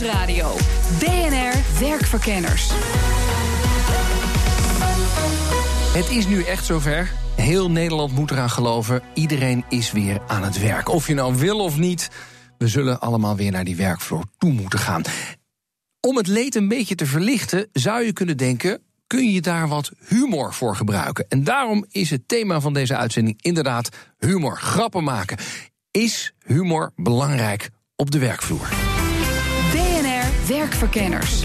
Nieuwsradio. BNR Werkverkenners. Het is nu echt zover. Heel Nederland moet eraan geloven. Iedereen is weer aan het werk. Of je nou wil of niet, we zullen allemaal weer naar die werkvloer toe moeten gaan. Om het leed een beetje te verlichten, zou je kunnen denken: kun je daar wat humor voor gebruiken? En daarom is het thema van deze uitzending inderdaad humor, grappen maken. Is humor belangrijk op de werkvloer? Werkverkenners.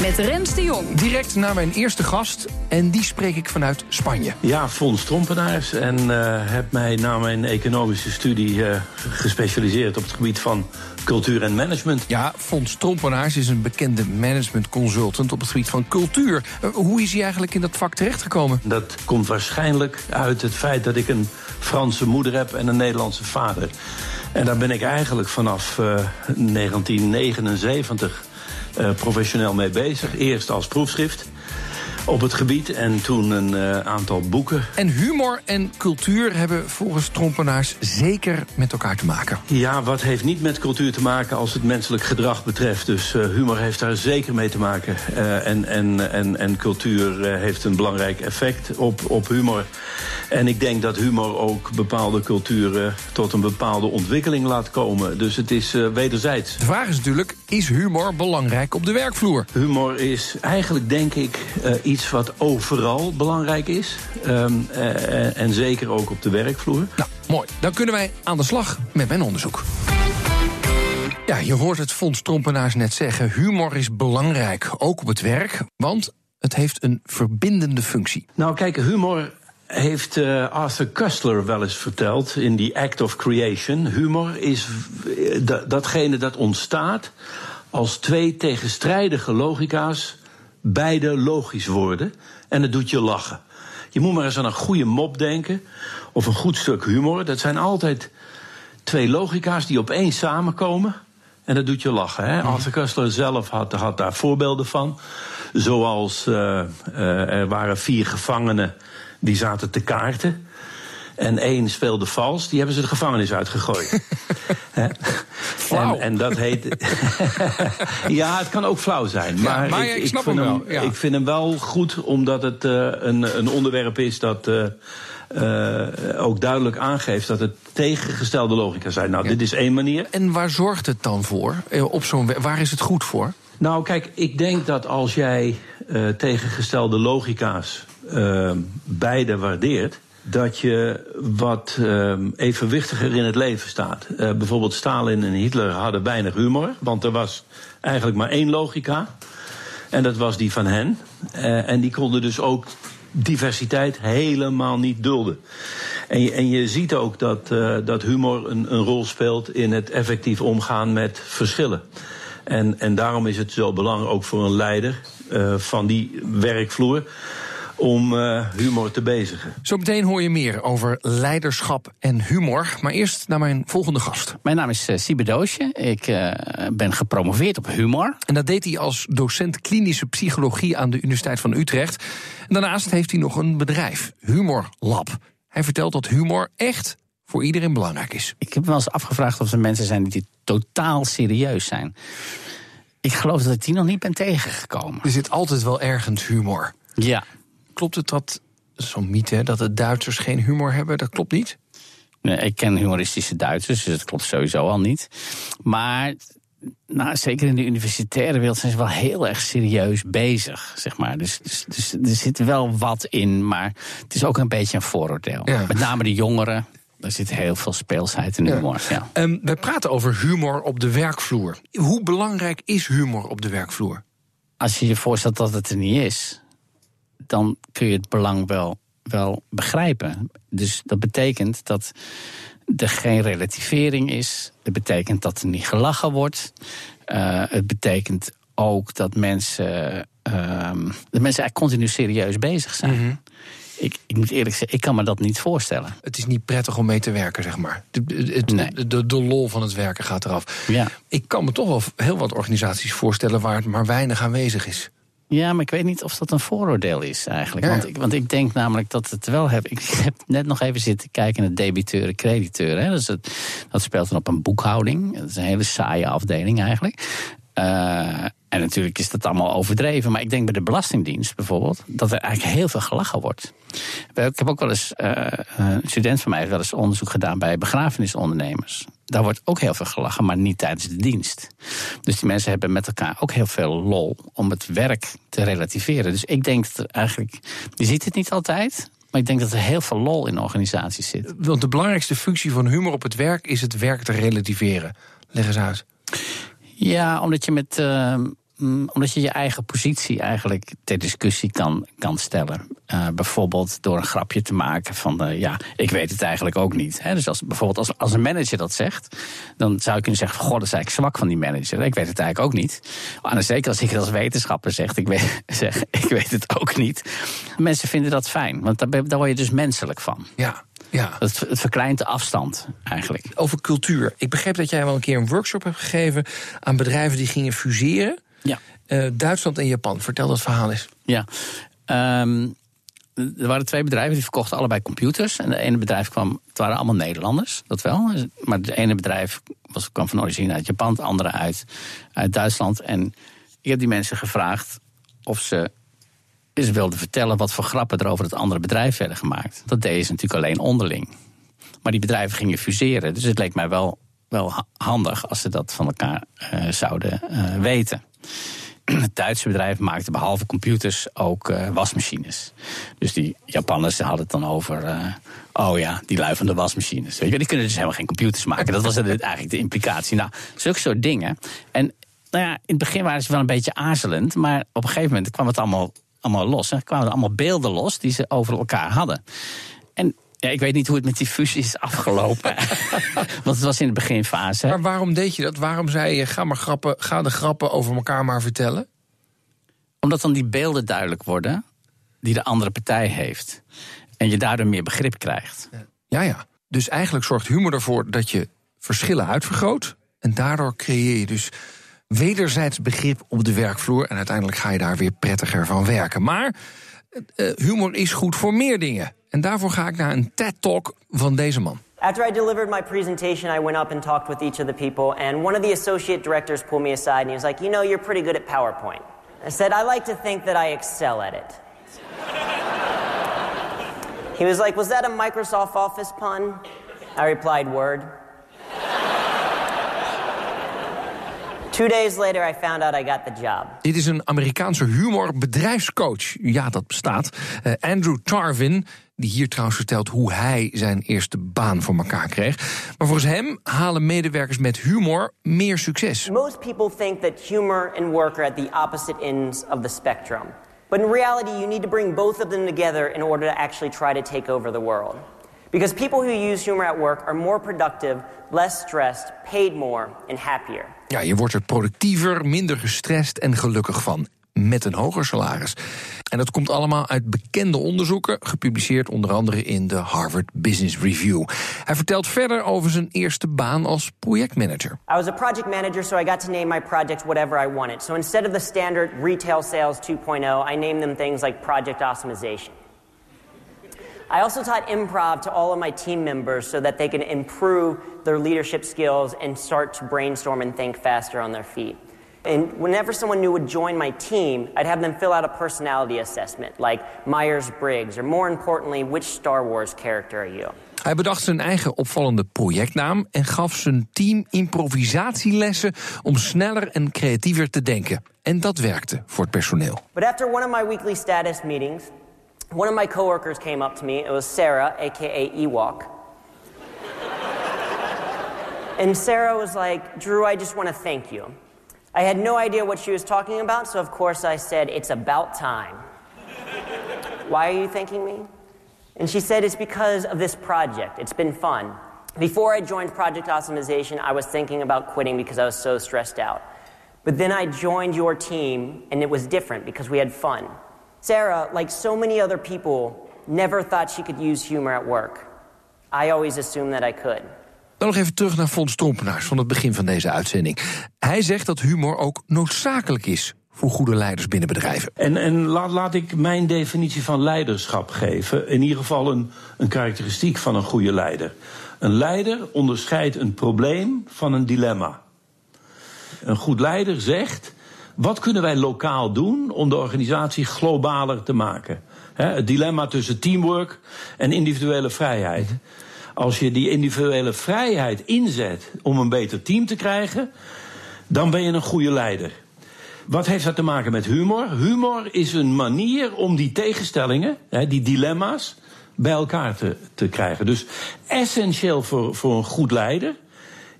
Met Rens de Jong. Direct naar mijn eerste gast, en die spreek ik vanuit Spanje. Ja, Fons Trompenaars. En uh, heb mij na mijn economische studie uh, gespecialiseerd op het gebied van cultuur en management. Ja, Fons Trompenaars is een bekende management consultant op het gebied van cultuur. Uh, hoe is hij eigenlijk in dat vak terechtgekomen? Dat komt waarschijnlijk uit het feit dat ik een Franse moeder heb en een Nederlandse vader. En daar ben ik eigenlijk vanaf 1979 uh, professioneel mee bezig. Eerst als proefschrift op het gebied en toen een uh, aantal boeken. En humor en cultuur hebben volgens trompenaars zeker met elkaar te maken. Ja, wat heeft niet met cultuur te maken als het menselijk gedrag betreft. Dus uh, humor heeft daar zeker mee te maken. Uh, en, en, en, en cultuur heeft een belangrijk effect op, op humor. En ik denk dat humor ook bepaalde culturen tot een bepaalde ontwikkeling laat komen. Dus het is wederzijds. De vraag is natuurlijk, is humor belangrijk op de werkvloer? Humor is eigenlijk, denk ik, iets wat overal belangrijk is. Um, uh, en zeker ook op de werkvloer. Nou, mooi. Dan kunnen wij aan de slag met mijn onderzoek. Ja, je hoort het Fonds Trompenaars net zeggen. Humor is belangrijk, ook op het werk. Want het heeft een verbindende functie. Nou, kijk, humor heeft uh, Arthur Kustler wel eens verteld in The Act of Creation. Humor is datgene dat ontstaat als twee tegenstrijdige logica's beide logisch worden en het doet je lachen. Je moet maar eens aan een goede mop denken of een goed stuk humor. Dat zijn altijd twee logica's die opeens samenkomen en dat doet je lachen. Hè? Arthur Kustler zelf had, had daar voorbeelden van. Zoals uh, uh, er waren vier gevangenen die zaten te kaarten. En één speelde vals, die hebben ze de gevangenis uitgegooid. En, en, dat heet. ja, het kan ook flauw zijn. Maar, ja, maar ik, ik, snap ik vind hem, wel, ja. ik vind hem wel goed, omdat het uh, een, een, onderwerp is dat. Uh, uh, ook duidelijk aangeeft dat het tegengestelde logica zijn. Nou, ja. dit is één manier. En waar zorgt het dan voor? Op zo'n, waar is het goed voor? Nou, kijk, ik denk dat als jij tegengestelde logica's beide waardeert dat je wat uh, evenwichtiger in het leven staat. Uh, bijvoorbeeld Stalin en Hitler hadden weinig humor, want er was eigenlijk maar één logica. En dat was die van hen. Uh, en die konden dus ook diversiteit helemaal niet dulden. En je, en je ziet ook dat, dat humor een, een rol speelt in het effectief omgaan met verschillen. En, en daarom is het zo belangrijk, ook voor een leider van die werkvloer om uh, humor te bezigen. Zometeen hoor je meer over leiderschap en humor. Maar eerst naar mijn volgende gast. Mijn naam is uh, Doosje. Ik uh, ben gepromoveerd op humor. En dat deed hij als docent klinische psychologie aan de Universiteit van Utrecht. En daarnaast heeft hij nog een bedrijf, Humor Lab. Hij vertelt dat humor echt voor iedereen belangrijk is. Ik heb me wel eens afgevraagd of er mensen zijn die totaal serieus zijn. Ik geloof dat ik die nog niet ben tegengekomen. Er zit altijd wel ergens humor. Ja. Klopt het dat, zo'n mythe, dat de Duitsers geen humor hebben? Dat klopt niet? Nee, ik ken humoristische Duitsers, dus dat klopt sowieso al niet. Maar nou, zeker in de universitaire wereld zijn ze wel heel erg serieus bezig, zeg maar. Dus, dus, dus er zit wel wat in, maar het is ook een beetje een vooroordeel. Ja. Met name de jongeren. Er zit heel veel speelsheid in humor. Ja. Ja. Um, we praten over humor op de werkvloer. Hoe belangrijk is humor op de werkvloer? Als je je voorstelt dat het er niet is, dan kun je het belang wel, wel begrijpen. Dus dat betekent dat er geen relativering is. Dat betekent dat er niet gelachen wordt. Uh, het betekent ook dat mensen, uh, dat mensen eigenlijk continu serieus bezig zijn. Mhm. ik, ik moet eerlijk zeggen, ik kan me dat niet voorstellen. Het is niet prettig om mee te werken, zeg maar. De, het- Nee. de, de, lol van het werken gaat eraf. Ja. Ik kan me toch wel heel wat organisaties voorstellen waar het maar weinig aanwezig is. Ja, maar ik weet niet of dat een vooroordeel is eigenlijk. Ja. Want, ik, want ik denk namelijk dat het wel heb. Ik heb net nog even zitten kijken naar debiteuren, crediteuren. Hè. Dus het, dat speelt dan op een boekhouding. Dat is een hele saaie afdeling eigenlijk. Eh, en natuurlijk is dat allemaal overdreven. Maar ik denk bij de Belastingdienst bijvoorbeeld... dat er eigenlijk heel veel gelachen wordt. Ik heb ook wel eens... eh, een student van mij heeft wel eens onderzoek gedaan... bij begrafenisondernemers. Daar wordt ook heel veel gelachen, maar niet tijdens de dienst. Dus die mensen hebben met elkaar ook heel veel lol... om het werk te relativeren. Dus ik denk dat er eigenlijk... Je ziet het niet altijd... maar ik denk dat er heel veel lol in organisaties zit. Want de belangrijkste functie van humor op het werk is het werk te relativeren. Leg eens uit. Ja, omdat je met. eh, omdat je je eigen positie eigenlijk ter discussie kan, kan stellen. Eh, bijvoorbeeld door een grapje te maken van, eh, ja, ik weet het eigenlijk ook niet. Hè? Dus als, bijvoorbeeld als, als een manager dat zegt, dan zou je kunnen zeggen, goh, dat is eigenlijk zwak van die manager. Ik weet het eigenlijk ook niet. En zeker als ik het als wetenschapper zeg, ik weet, zeg, ik weet het ook niet. Mensen vinden dat fijn, want daar word je dus menselijk van. Ja, ja. Het, het verkleint de afstand eigenlijk. Over cultuur. Ik begreep dat jij wel een keer een workshop hebt gegeven aan bedrijven die gingen fuseren. Ja. Eh, Duitsland en Japan. Vertel dat verhaal eens. Ja. Ehm, er waren twee bedrijven die verkochten allebei computers. En de ene bedrijf kwam, het waren allemaal Nederlanders, dat wel. Maar het ene bedrijf was, kwam van origine uit Japan, het andere uit, uit Duitsland. En ik heb die mensen gevraagd of ze eens wilden vertellen wat voor grappen er over het andere bedrijf werden gemaakt. Dat deden ze natuurlijk alleen onderling. Maar die bedrijven gingen fuseren. Dus het leek mij wel, wel ha- handig als ze dat van elkaar eh, zouden eh, weten. Het Duitse bedrijf maakte behalve computers ook eh, wasmachines. Dus die Japanners hadden het dan over. oh ja, die lui wasmachines. Weet je, die kunnen dus helemaal geen computers maken. Dat was eigenlijk de implicatie. Nou, zulke soort dingen. En nou ja, in het begin waren ze wel een beetje aarzelend. Maar op een gegeven moment kwam het allemaal, allemaal los. En kwamen er allemaal beelden los die ze over elkaar hadden. Ja, ik weet niet hoe het met die fusie is afgelopen. Want het was in de beginfase. Maar waarom deed je dat? Waarom zei je, ga, maar grappen, ga de grappen over elkaar maar vertellen? Omdat dan die beelden duidelijk worden die de andere partij heeft. En je daardoor meer begrip krijgt. Ja, ja. Dus eigenlijk zorgt humor ervoor dat je verschillen uitvergroot. En daardoor creëer je dus wederzijds begrip op de werkvloer. En uiteindelijk ga je daar weer prettiger van werken. Maar eh, humor is goed voor meer dingen. En daarvoor ga ik naar een TED-talk van deze man. After I delivered my presentation, I went up and talked with each of the people, and one of the associate directors pulled me aside and he was like, You know, you're pretty good at PowerPoint. I said, I like to think that I excel at it. he was like, Was that a Microsoft Office pun? I replied, Word. Two days later, I found out I got the job. Dit is een Amerikaanse humorbedrijfscoach. Ja, dat bestaat. Eh, Andrew Tarvin, die hier trouwens vertelt hoe hij zijn eerste baan voor elkaar kreeg. Maar volgens hem halen medewerkers met humor meer succes. Most people think that humor and work are at the opposite ends of the spectrum. But in reality, you need to bring both of them together in order to actually try to take over the world. Because people who use humor at work are more productive, less stressed, paid more, and happier. Ja, je wordt er productiever, minder gestrest en gelukkig van. Met een hoger salaris. En dat komt allemaal uit bekende onderzoeken, gepubliceerd onder andere in de Harvard Business Review. Hij vertelt verder over zijn eerste baan als projectmanager. I was a project manager, so I got to name my projects whatever I wanted. So instead of the standard retail sales 2.0, I named them things like project optimization. I also taught improv to all of my team members so that they can improve their leadership skills and start to brainstorm and think faster on their feet. And whenever someone new would join my team, I'd have them fill out a personality assessment like Myers Briggs, or more importantly, which Star Wars character are you? Hij bedacht zijn eigen opvallende projectnaam en gaf zijn team improvisatielessen om sneller en creatiever te denken. En dat werkte voor het personeel. But after one of my weekly status meetings, one of my coworkers came up to me. It was Sarah, aka Ewok. and Sarah was like, Drew, I just want to thank you. I had no idea what she was talking about, so of course I said, It's about time. Why are you thanking me? And she said, It's because of this project. It's been fun. Before I joined Project Optimization, I was thinking about quitting because I was so stressed out. But then I joined your team, and it was different because we had fun. Sarah, like so many other people, never thought she could use humor at work. I always assumed that I could. Dan nog even terug naar Fons Stompenaars van het begin van deze uitzending. Hij zegt dat humor ook noodzakelijk is voor goede leiders binnen bedrijven. En, en laat, laat ik mijn definitie van leiderschap geven. In ieder geval een, een karakteristiek van een goede leider. Een leider onderscheidt een probleem van een dilemma. Een goed leider zegt: wat kunnen wij lokaal doen om de organisatie globaler te maken? het dilemma tussen teamwork en individuele vrijheid. Als je die individuele vrijheid inzet om een beter team te krijgen, dan ben je een goede leider. Wat heeft dat te maken met humor? Humor is een manier om die tegenstellingen, die dilemma's, bij elkaar te, te krijgen. Dus essentieel voor, voor een goed leider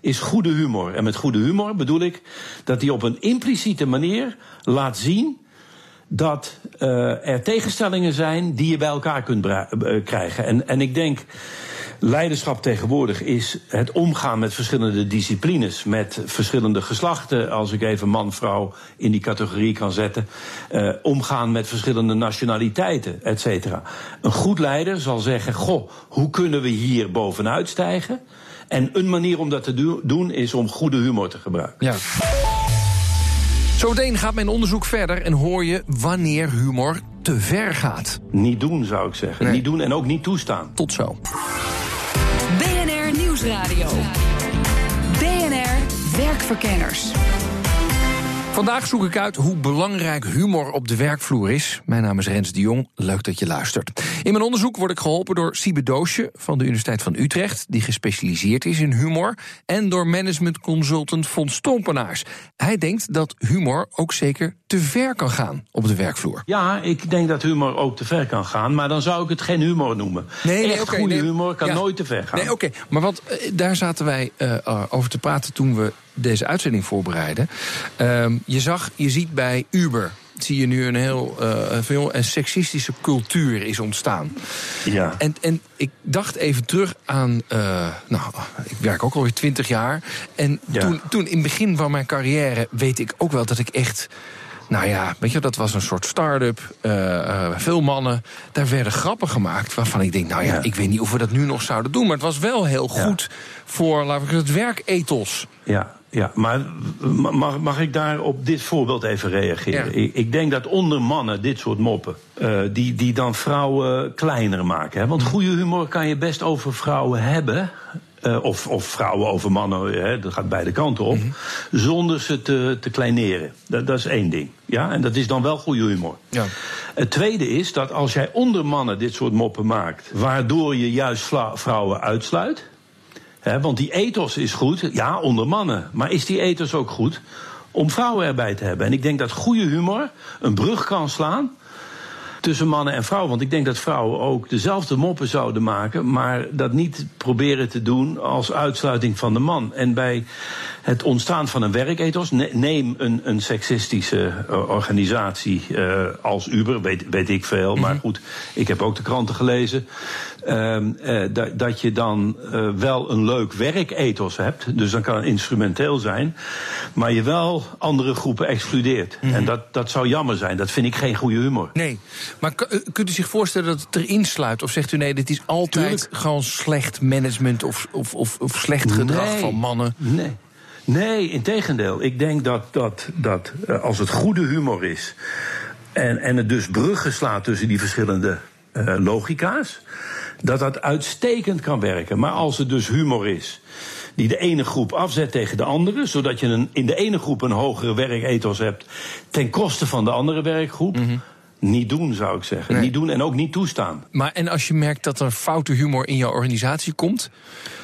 is goede humor. En met goede humor bedoel ik dat hij op een impliciete manier laat zien dat uh, er tegenstellingen zijn die je bij elkaar kunt uh, krijgen. En, en ik denk, leiderschap tegenwoordig is het omgaan met verschillende disciplines, met verschillende geslachten, als ik even man-vrouw in die categorie kan zetten, uh, omgaan met verschillende nationaliteiten, et cetera. Een goed leider zal zeggen: Goh, hoe kunnen we hier bovenuit stijgen? En een manier om dat te doen is om goede humor te gebruiken. Ja. Zometeen gaat mijn onderzoek verder en hoor je wanneer humor te ver gaat. Niet doen, zou ik zeggen. Niet doen en ook niet toestaan. Tot zo. BNR Nieuwsradio. BNR Werkverkenners. Vandaag zoek ik uit hoe belangrijk humor op de werkvloer is. Mijn naam is Rens de Jong, leuk dat je luistert. In mijn onderzoek word ik geholpen door Siebe Doosje van de Universiteit van Utrecht... die gespecialiseerd is in humor... en door managementconsultant Fons Stompenaars. Hij denkt dat humor ook zeker te ver kan gaan op de werkvloer. Ja, ik denk dat humor ook te ver kan gaan... maar dan zou ik het geen humor noemen. Nee, nee Echt goede humor kan nooit te ver gaan. Nee, oké, maar wat, uh, daar zaten wij uh, over te praten toen we deze uitzending voorbereiden. Uh, je zag, je ziet bij Uber zie je nu een heel uh, veel een seksistische cultuur is ontstaan. Ja. En, en ik dacht even terug aan. Uh, nou, ik werk ook alweer twintig jaar. En ja. toen, toen in het begin van mijn carrière weet ik ook wel dat ik echt. Nou ja, weet je, dat was een soort start-up. Uh, veel mannen. Daar werden grappen gemaakt waarvan ik denk, nou ja, ja, ik weet niet of we dat nu nog zouden doen. Maar het was wel heel goed ja. voor, laten we het werkethos. Ja, ja, maar mag, mag ik daar op dit voorbeeld even reageren? Ja. Ik, ik, denk dat onder mannen dit soort moppen, uh, die, die dan vrouwen kleiner maken. Hè? Want goede humor kan je best over vrouwen hebben. Uh, of, of vrouwen over mannen, hè, dat gaat beide kanten op. Mm -hmm. Zonder ze te, te kleineren. Dat, dat is één ding. Ja? En dat is dan wel goede humor. Ja. Het tweede is dat als jij onder mannen dit soort moppen maakt, waardoor je juist vrouwen uitsluit. He, want die ethos is goed, ja, onder mannen. Maar is die ethos ook goed om vrouwen erbij te hebben? En ik denk dat goede humor een brug kan slaan tussen mannen en vrouwen. Want ik denk dat vrouwen ook dezelfde moppen zouden maken, maar dat niet proberen te doen als uitsluiting van de man. En bij het ontstaan van een werkethos, neem een, een seksistische organisatie uh, als Uber, weet, weet ik veel, mm -hmm. maar goed, ik heb ook de kranten gelezen. Uh, uh, dat, dat je dan uh, wel een leuk werkethos hebt, dus dan kan het instrumenteel zijn, maar je wel andere groepen excludeert. Mm -hmm. En dat, dat zou jammer zijn, dat vind ik geen goede humor. Nee, maar kunt u zich voorstellen dat het erin sluit? Of zegt u nee, dit is altijd Tuurlijk. gewoon slecht management of, of, of, of slecht gedrag nee, van mannen? Nee. Nee, in tegendeel. Ik denk dat, dat, dat als het goede humor is. En, en het dus bruggen slaat tussen die verschillende uh, logica's. Dat dat uitstekend kan werken. Maar als het dus humor is die de ene groep afzet tegen de andere, zodat je een, in de ene groep een hogere werkethos hebt ten koste van de andere werkgroep. Mm -hmm. Niet doen, zou ik zeggen. Nee. Niet doen en ook niet toestaan. Maar en als je merkt dat er foute humor in jouw organisatie komt.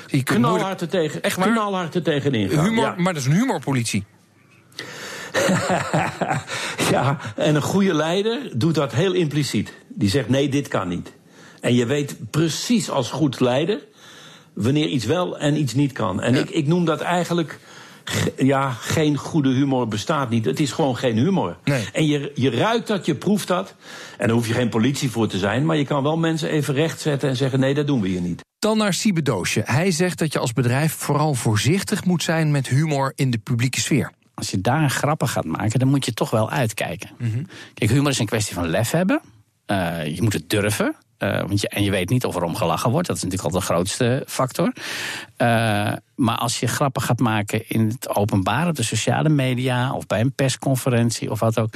Je knalhard er tegen, echt knalhard er tegenin gaan. Humor, ja. Maar dat is een humorpolitie. ja, en een goede leider doet dat heel impliciet. Die zegt: nee, dit kan niet. En je weet precies als goed leider wanneer iets wel en iets niet kan. En ja. ik, ik noem dat eigenlijk ja, geen goede humor bestaat niet. Het is gewoon geen humor. Nee. En je, je ruikt dat, je proeft dat. En daar hoef je geen politie voor te zijn. Maar je kan wel mensen even rechtzetten en zeggen: nee, dat doen we hier niet. Dan naar Siebe Doosje. Hij zegt dat je als bedrijf vooral voorzichtig moet zijn met humor in de publieke sfeer. als je daar grappen gaat maken, dan moet je toch wel uitkijken. Mhm. Kijk, humor is een kwestie van lef hebben. Eh, je moet het durven. eh, want je, en je weet niet of er om gelachen wordt. Dat is natuurlijk al de grootste factor. Eh, maar als je grappen gaat maken in het openbaar, op de sociale media of bij een persconferentie of wat ook,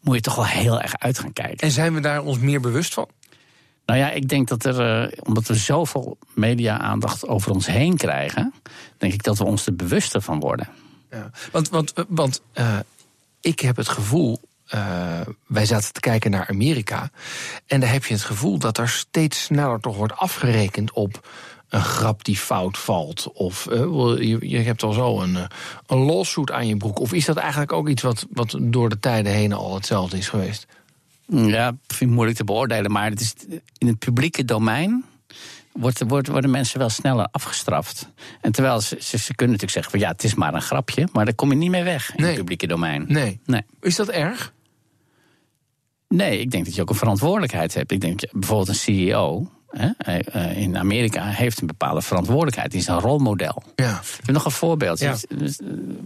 moet je toch wel heel erg uit gaan kijken. En zijn we daar ons meer bewust van? Nou ja, ik denk dat er, omdat we zoveel media-aandacht over ons heen krijgen, denk ik dat we ons er bewuster van worden. Ja. Want, want, want ik heb het gevoel. Eh, wij zaten te kijken naar Amerika. En daar heb je het gevoel dat er steeds sneller toch wordt afgerekend op een grap die fout valt. Of eh, je, je hebt al zo een, eh, een lawsuit aan je broek. Of is dat eigenlijk ook iets wat, wat door de tijden heen al hetzelfde is geweest? Ja, vind moeilijk te beoordelen, maar het is in het publieke domein wordt, wordt, worden mensen wel sneller afgestraft. En terwijl ze, ze, ze kunnen natuurlijk zeggen van ja, het is maar een grapje, maar daar kom je niet mee weg in Nee. het publieke domein. Nee. Nee. Is dat erg? Nee, ik denk dat je ook een verantwoordelijkheid hebt. Ik denk bijvoorbeeld een CEO hè, eh, in Amerika heeft een bepaalde verantwoordelijkheid. Die is een rolmodel. Ja. Ik heb nog een voorbeeld Ja.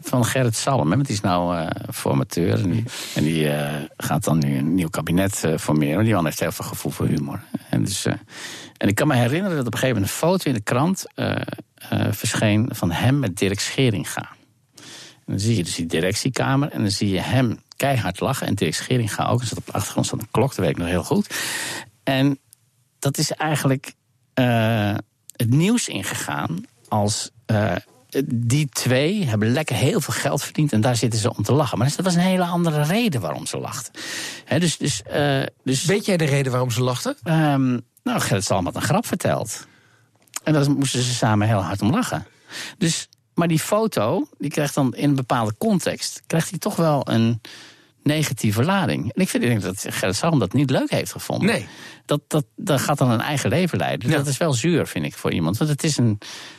van Gerrit Salm. Hè, want die is nou eh, formateur. En die, en die eh, gaat dan nu een nieuw kabinet eh, formeren. Die man heeft heel veel gevoel voor humor. En, dus, eh, en ik kan me herinneren dat op een gegeven moment een foto in de krant eh, eh, verscheen van hem met Dirk Scheringa. En dan zie je dus die directiekamer en dan zie je hem keihard lachen. En Dirk Scheringa ook. Er zat op de achtergrond staat een klok, dat weet ik nog heel goed. En dat is eigenlijk het nieuws ingegaan als die twee hebben lekker heel veel geld verdiend en daar zitten ze om te lachen. Maar dat was een hele andere reden waarom ze lachten. Dus, dus, eh, dus, Weet jij de reden waarom ze lachten? Ehm, nou, Gerrit Salm had een grap verteld. En daar moesten ze samen heel hard om lachen. Dus, maar die foto, die krijgt dan in een bepaalde context... krijgt hij toch wel een negatieve lading. En ik vind ik denk dat Gerrit Salm dat niet leuk heeft gevonden. Nee. Dat, dat, dat gaat dan een eigen leven leiden. Ja. Dat is wel zuur, vind ik, voor iemand. Want het is een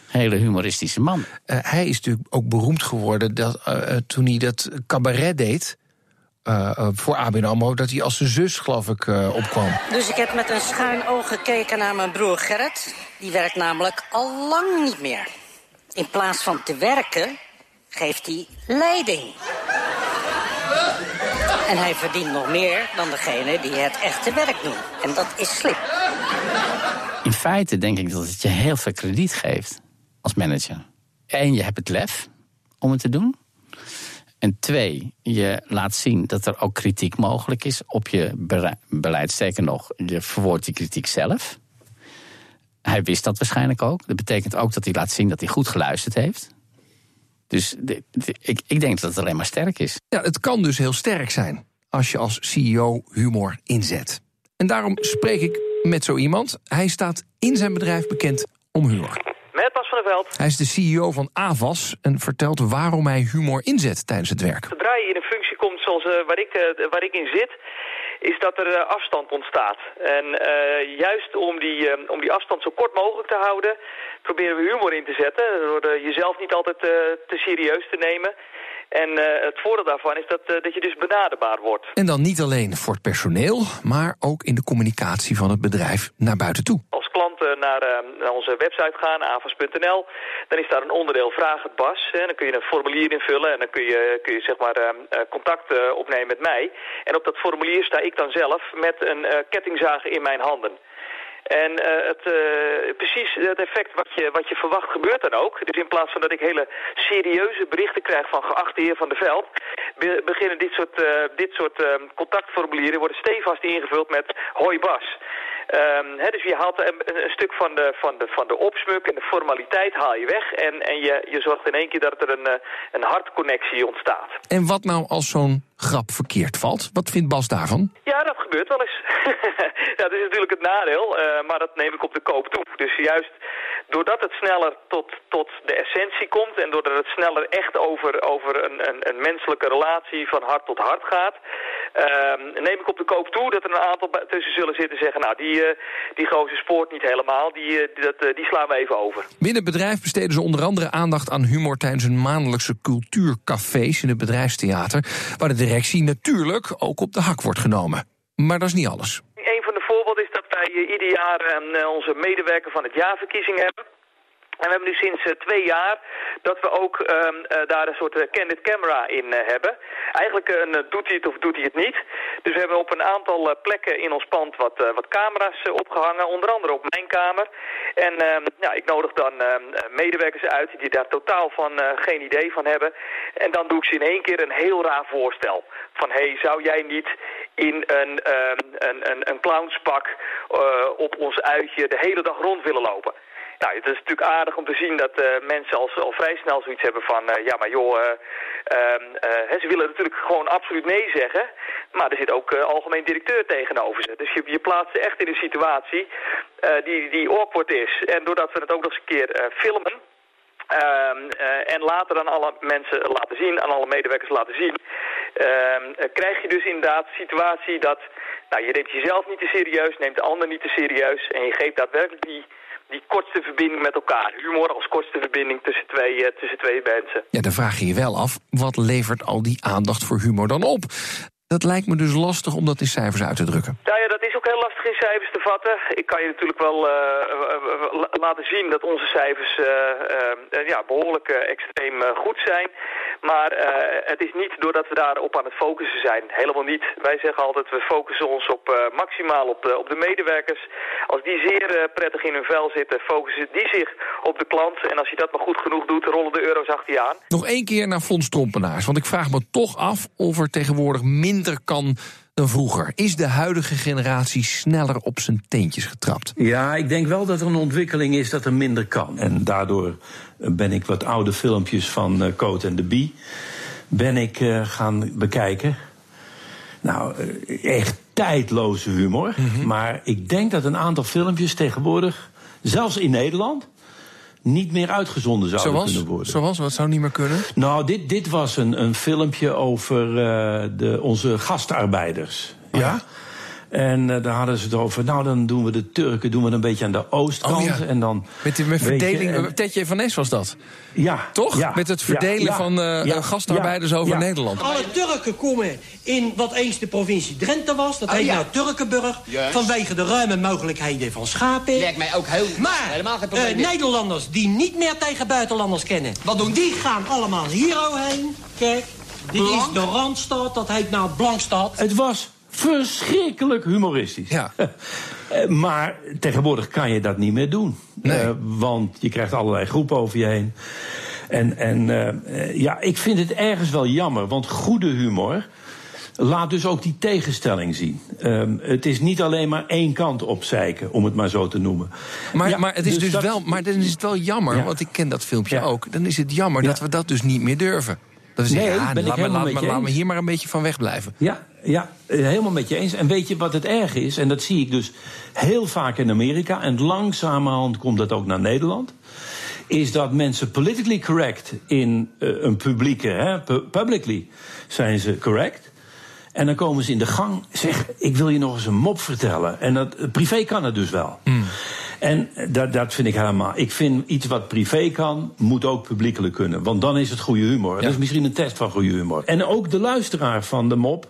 hele humoristische man. Eh, hij is natuurlijk ook beroemd geworden dat, eh, eh, toen hij dat cabaret deed. voor ABN AMRO, dat hij als zijn zus, geloof ik, eh, opkwam. Dus ik heb met een schuin oog gekeken naar mijn broer Gerrit. Die werkt namelijk al lang niet meer. In plaats van te werken, geeft hij leiding. En hij verdient nog meer dan degene die het echte werk doen. En dat is slim. In feite denk ik dat het je heel veel krediet geeft als manager. Eén, je hebt het lef om het te doen. En twee, je laat zien dat er ook kritiek mogelijk is op je beleid. Sterker nog, je verwoordt die kritiek zelf. Hij wist dat waarschijnlijk ook. Dat betekent ook dat hij laat zien dat hij goed geluisterd heeft. Dus ik, ik denk dat het alleen maar sterk is. Ja, het kan dus heel sterk zijn als je als CEO humor inzet. En daarom spreek ik met zo iemand. Hij staat in zijn bedrijf bekend om humor. Met Bas van der Veld. Hij is de CEO van Avas en vertelt waarom hij humor inzet tijdens het werk. Zodra je in een functie komt zoals eh, waar, ik, eh, waar ik in zit, is dat er eh, afstand ontstaat. En juist om die, om die afstand zo kort mogelijk te houden, proberen we humor in te zetten. Door jezelf niet altijd te serieus te nemen. En het voordeel daarvan is dat, dat je dus benaderbaar wordt. En dan niet alleen voor het personeel, maar ook in de communicatie van het bedrijf naar buiten toe. Klanten naar, eh, naar onze website gaan, avas.nl, dan is daar een onderdeel Vraag het Bas. Hè. Dan kun je een formulier invullen en dan kun je, kun je zeg maar, eh, eh, contact eh, opnemen met mij. En op dat formulier sta ik dan zelf met een eh, kettingzaag in mijn handen. En eh, het, eh, precies het effect wat je, wat je verwacht gebeurt dan ook. Dus in plaats van dat ik hele serieuze berichten krijg van geachte heer Van der Veld... be- beginnen dit soort, eh, dit soort eh, contactformulieren worden stevast ingevuld met hoi Bas. Ehm, dus je haalt een, stuk van de, van, de, van de opsmuk en de formaliteit haal je weg. En, en je, je zorgt in één keer dat er een, eh, een hartconnectie ontstaat. En wat nou als zo'n grap verkeerd valt? Wat vindt Bas daarvan? Ja, dat gebeurt wel eens. ja, dat is natuurlijk het nadeel, eh, maar dat neem ik op de koop toe. Dus juist doordat het sneller tot, tot de essentie komt... en doordat het sneller echt over, over een, een, een menselijke relatie van hart tot hart gaat... ehm, neem ik op de koop toe dat er een aantal tussen zullen zitten en zeggen... nou, die, eh, die gozer spoort niet helemaal, die, eh, die, eh, die slaan we even over. Binnen het bedrijf besteden ze onder andere aandacht aan humor tijdens hun maandelijkse cultuurcafés in het bedrijfstheater, waar de directie natuurlijk ook op de hak wordt genomen. Maar dat is niet alles. Een van de voorbeelden is dat wij eh, ieder jaar eh, onze medewerker van het jaarverkiezing hebben. En we hebben nu sinds uh, twee jaar dat we ook uh, uh, daar een soort candid camera in hebben. Eigenlijk een doet hij het of doet hij het niet. Dus we hebben op een aantal plekken in ons pand wat, wat camera's opgehangen. Onder andere op mijn kamer. En ehm, ja, ik nodig dan ehm, medewerkers uit die daar totaal van geen idee van hebben. En dan doe ik ze in één keer een heel raar voorstel. Van, hé, hey, zou jij niet in een, een, een, een clownspak op ons uitje de hele dag rond willen lopen? Nou, het is natuurlijk aardig om te zien dat uh, mensen al, al vrij snel zoiets hebben van... Uh, ja, maar joh, uh, ze willen natuurlijk gewoon absoluut nee zeggen. Maar er zit ook algemeen directeur tegenover ze. Dus je, je plaatst ze echt in een situatie die, die awkward is. En doordat we het ook nog eens een keer filmen... en later aan alle mensen laten zien, aan alle medewerkers laten zien... krijg je dus inderdaad de situatie dat... Nou, je neemt jezelf niet te serieus, neemt de ander niet te serieus... en je geeft daadwerkelijk die die kortste verbinding met elkaar. Humor als kortste verbinding tussen twee, uh, tussen twee mensen. Ja, dan vraag je je wel af, wat levert al die aandacht voor humor dan op? Dat lijkt me dus lastig om dat in cijfers uit te drukken. Nou ja, dat is ook heel lastig in cijfers te vatten. Ik kan je natuurlijk wel uh, laten zien dat onze cijfers ja, behoorlijk extreem goed zijn. Maar het is niet doordat we daarop aan het focussen zijn. Helemaal niet. Wij zeggen altijd, we focussen ons op maximaal op de, op de medewerkers. Als die zeer prettig in hun vel zitten, focussen die zich op de klant. En als je dat maar goed genoeg doet, rollen de euro's achter je aan. Nog één keer naar Fonds Trompenaars. Want ik vraag me toch af of er tegenwoordig minder kan dan vroeger. Is de huidige generatie sneller op zijn teentjes getrapt? Ja, ik denk wel dat er een ontwikkeling is dat er minder kan. En daardoor ben ik wat oude filmpjes van uh, Coat en de Bee... ben ik uh, gaan bekijken. Nou, uh, echt tijdloze humor. Mm -hmm. Maar ik denk dat een aantal filmpjes tegenwoordig... zelfs in Nederland niet meer uitgezonden zouden zoals, kunnen worden. Zoals? Wat zou niet meer kunnen? Nou, dit, dit was een, een filmpje over uh, de, onze gastarbeiders. Ja? ja? En uh, daar hadden ze het over. Nou, dan doen we de Turken doen we een beetje aan de oostkant. Oh, ja. En dan. Met die met verdeling. Je, en... Tetje van Nes was dat. Ja. Toch? Ja, met het verdelen ja, van uh, gastarbeiders over Nederland. Alle Turken komen in wat eens de provincie Drenthe was. Dat oh, heet nou Turkenburg. Yes. Vanwege de ruime mogelijkheden van schapen. Lijkt mij ook heel. Maar helemaal geen probleem. Uh, Nederlanders die niet meer tegen buitenlanders kennen. Wat doen die? gaan allemaal hier heen. Kijk. Dit Blank. is de Randstad. Dat heet nou Blankstad. Het was verschrikkelijk humoristisch. Ja. maar tegenwoordig kan je dat niet meer doen. Nee. Uh, want je krijgt allerlei groepen over je heen. En, en uh, ja, ik vind het ergens wel jammer. Want goede humor laat dus ook die tegenstelling zien. Um, het is niet alleen maar één kant opzeiken, om het maar zo te noemen. Maar, ja, maar, het, is dus, dus dat... wel, maar dan is het wel jammer, ja. want ik ken dat filmpje ja. ook. Dan is het jammer dat we dat dus niet meer durven. Dat is nee, ja, ben laat, ik me, laat, laat hier maar een beetje van wegblijven. Ja, ja, helemaal met je eens. En weet je wat het erg is? En dat zie ik dus heel vaak in Amerika. En langzamerhand komt dat ook naar Nederland. Is dat mensen politically correct in uh, een publieke, hè, publicly zijn ze correct. En dan komen ze in de gang, zeg, ik wil je nog eens een mop vertellen. En dat, privé kan het dus wel. Mm. En dat, dat vind ik helemaal. Ik vind iets wat privé kan, moet ook publiekelijk kunnen. Want dan is het goede humor. Ja. Dat is misschien een test van goede humor. En ook de luisteraar van de mop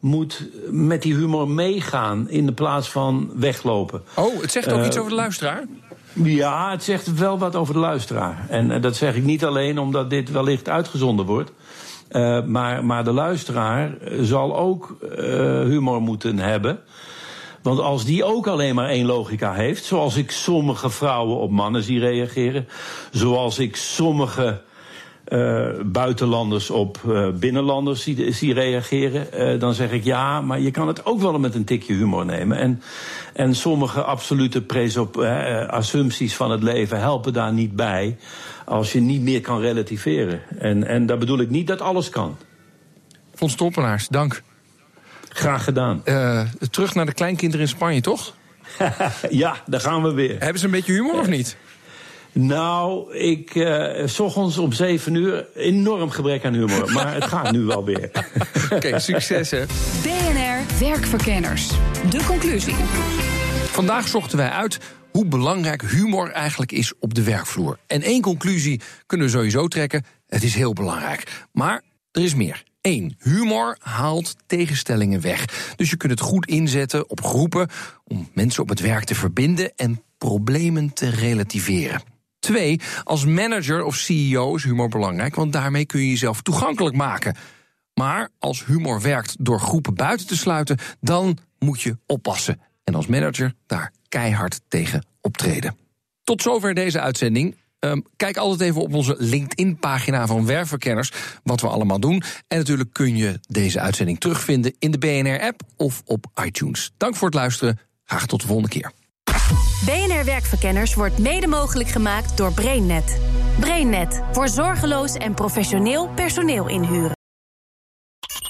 moet met die humor meegaan in de plaats van weglopen. Oh, het zegt ook uh, iets over de luisteraar? Ja, het zegt wel wat over de luisteraar. En uh, dat zeg ik niet alleen omdat dit wellicht uitgezonden wordt. Uh, maar, maar de luisteraar zal ook humor moeten hebben. Want als die ook alleen maar één logica heeft, zoals ik sommige vrouwen op mannen zie reageren, zoals ik sommige uh, buitenlanders op uh, binnenlanders zie, reageren, uh, dan zeg ik ja, maar je kan het ook wel met een tikje humor nemen. En, en sommige absolute presop, assumpties van het leven helpen daar niet bij als je niet meer kan relativeren. En, en daar bedoel ik niet dat alles kan. Toppenaars, dank. Graag gedaan. Uh, terug naar de kleinkinderen in Spanje, toch? ja, daar gaan we weer. Hebben ze een beetje humor of niet? Nou, ik uh, s ochtends om 7 uur enorm gebrek aan humor. Maar het gaat nu wel weer. Oké, okay, succes hè. BNR Werkverkenners. De conclusie. Vandaag zochten wij uit hoe belangrijk humor eigenlijk is op de werkvloer. En één conclusie kunnen we sowieso trekken: het is heel belangrijk. Maar er is meer. 1. Humor haalt tegenstellingen weg. Dus je kunt het goed inzetten op groepen om mensen op het werk te verbinden en problemen te relativeren. Twee, als manager of CEO is humor belangrijk, want daarmee kun je jezelf toegankelijk maken. Maar als humor werkt door groepen buiten te sluiten, dan moet je oppassen. En als manager daar keihard tegen optreden. Tot zover deze uitzending. Ehm, kijk altijd even op onze LinkedIn-pagina van Werfverkenners wat we allemaal doen. En natuurlijk kun je deze uitzending terugvinden in de BNR-app of op iTunes. Dank voor het luisteren. Graag tot de volgende keer. BNR Werkverkenners wordt mede mogelijk gemaakt door BrainNet. BrainNet voor zorgeloos en professioneel personeel inhuren.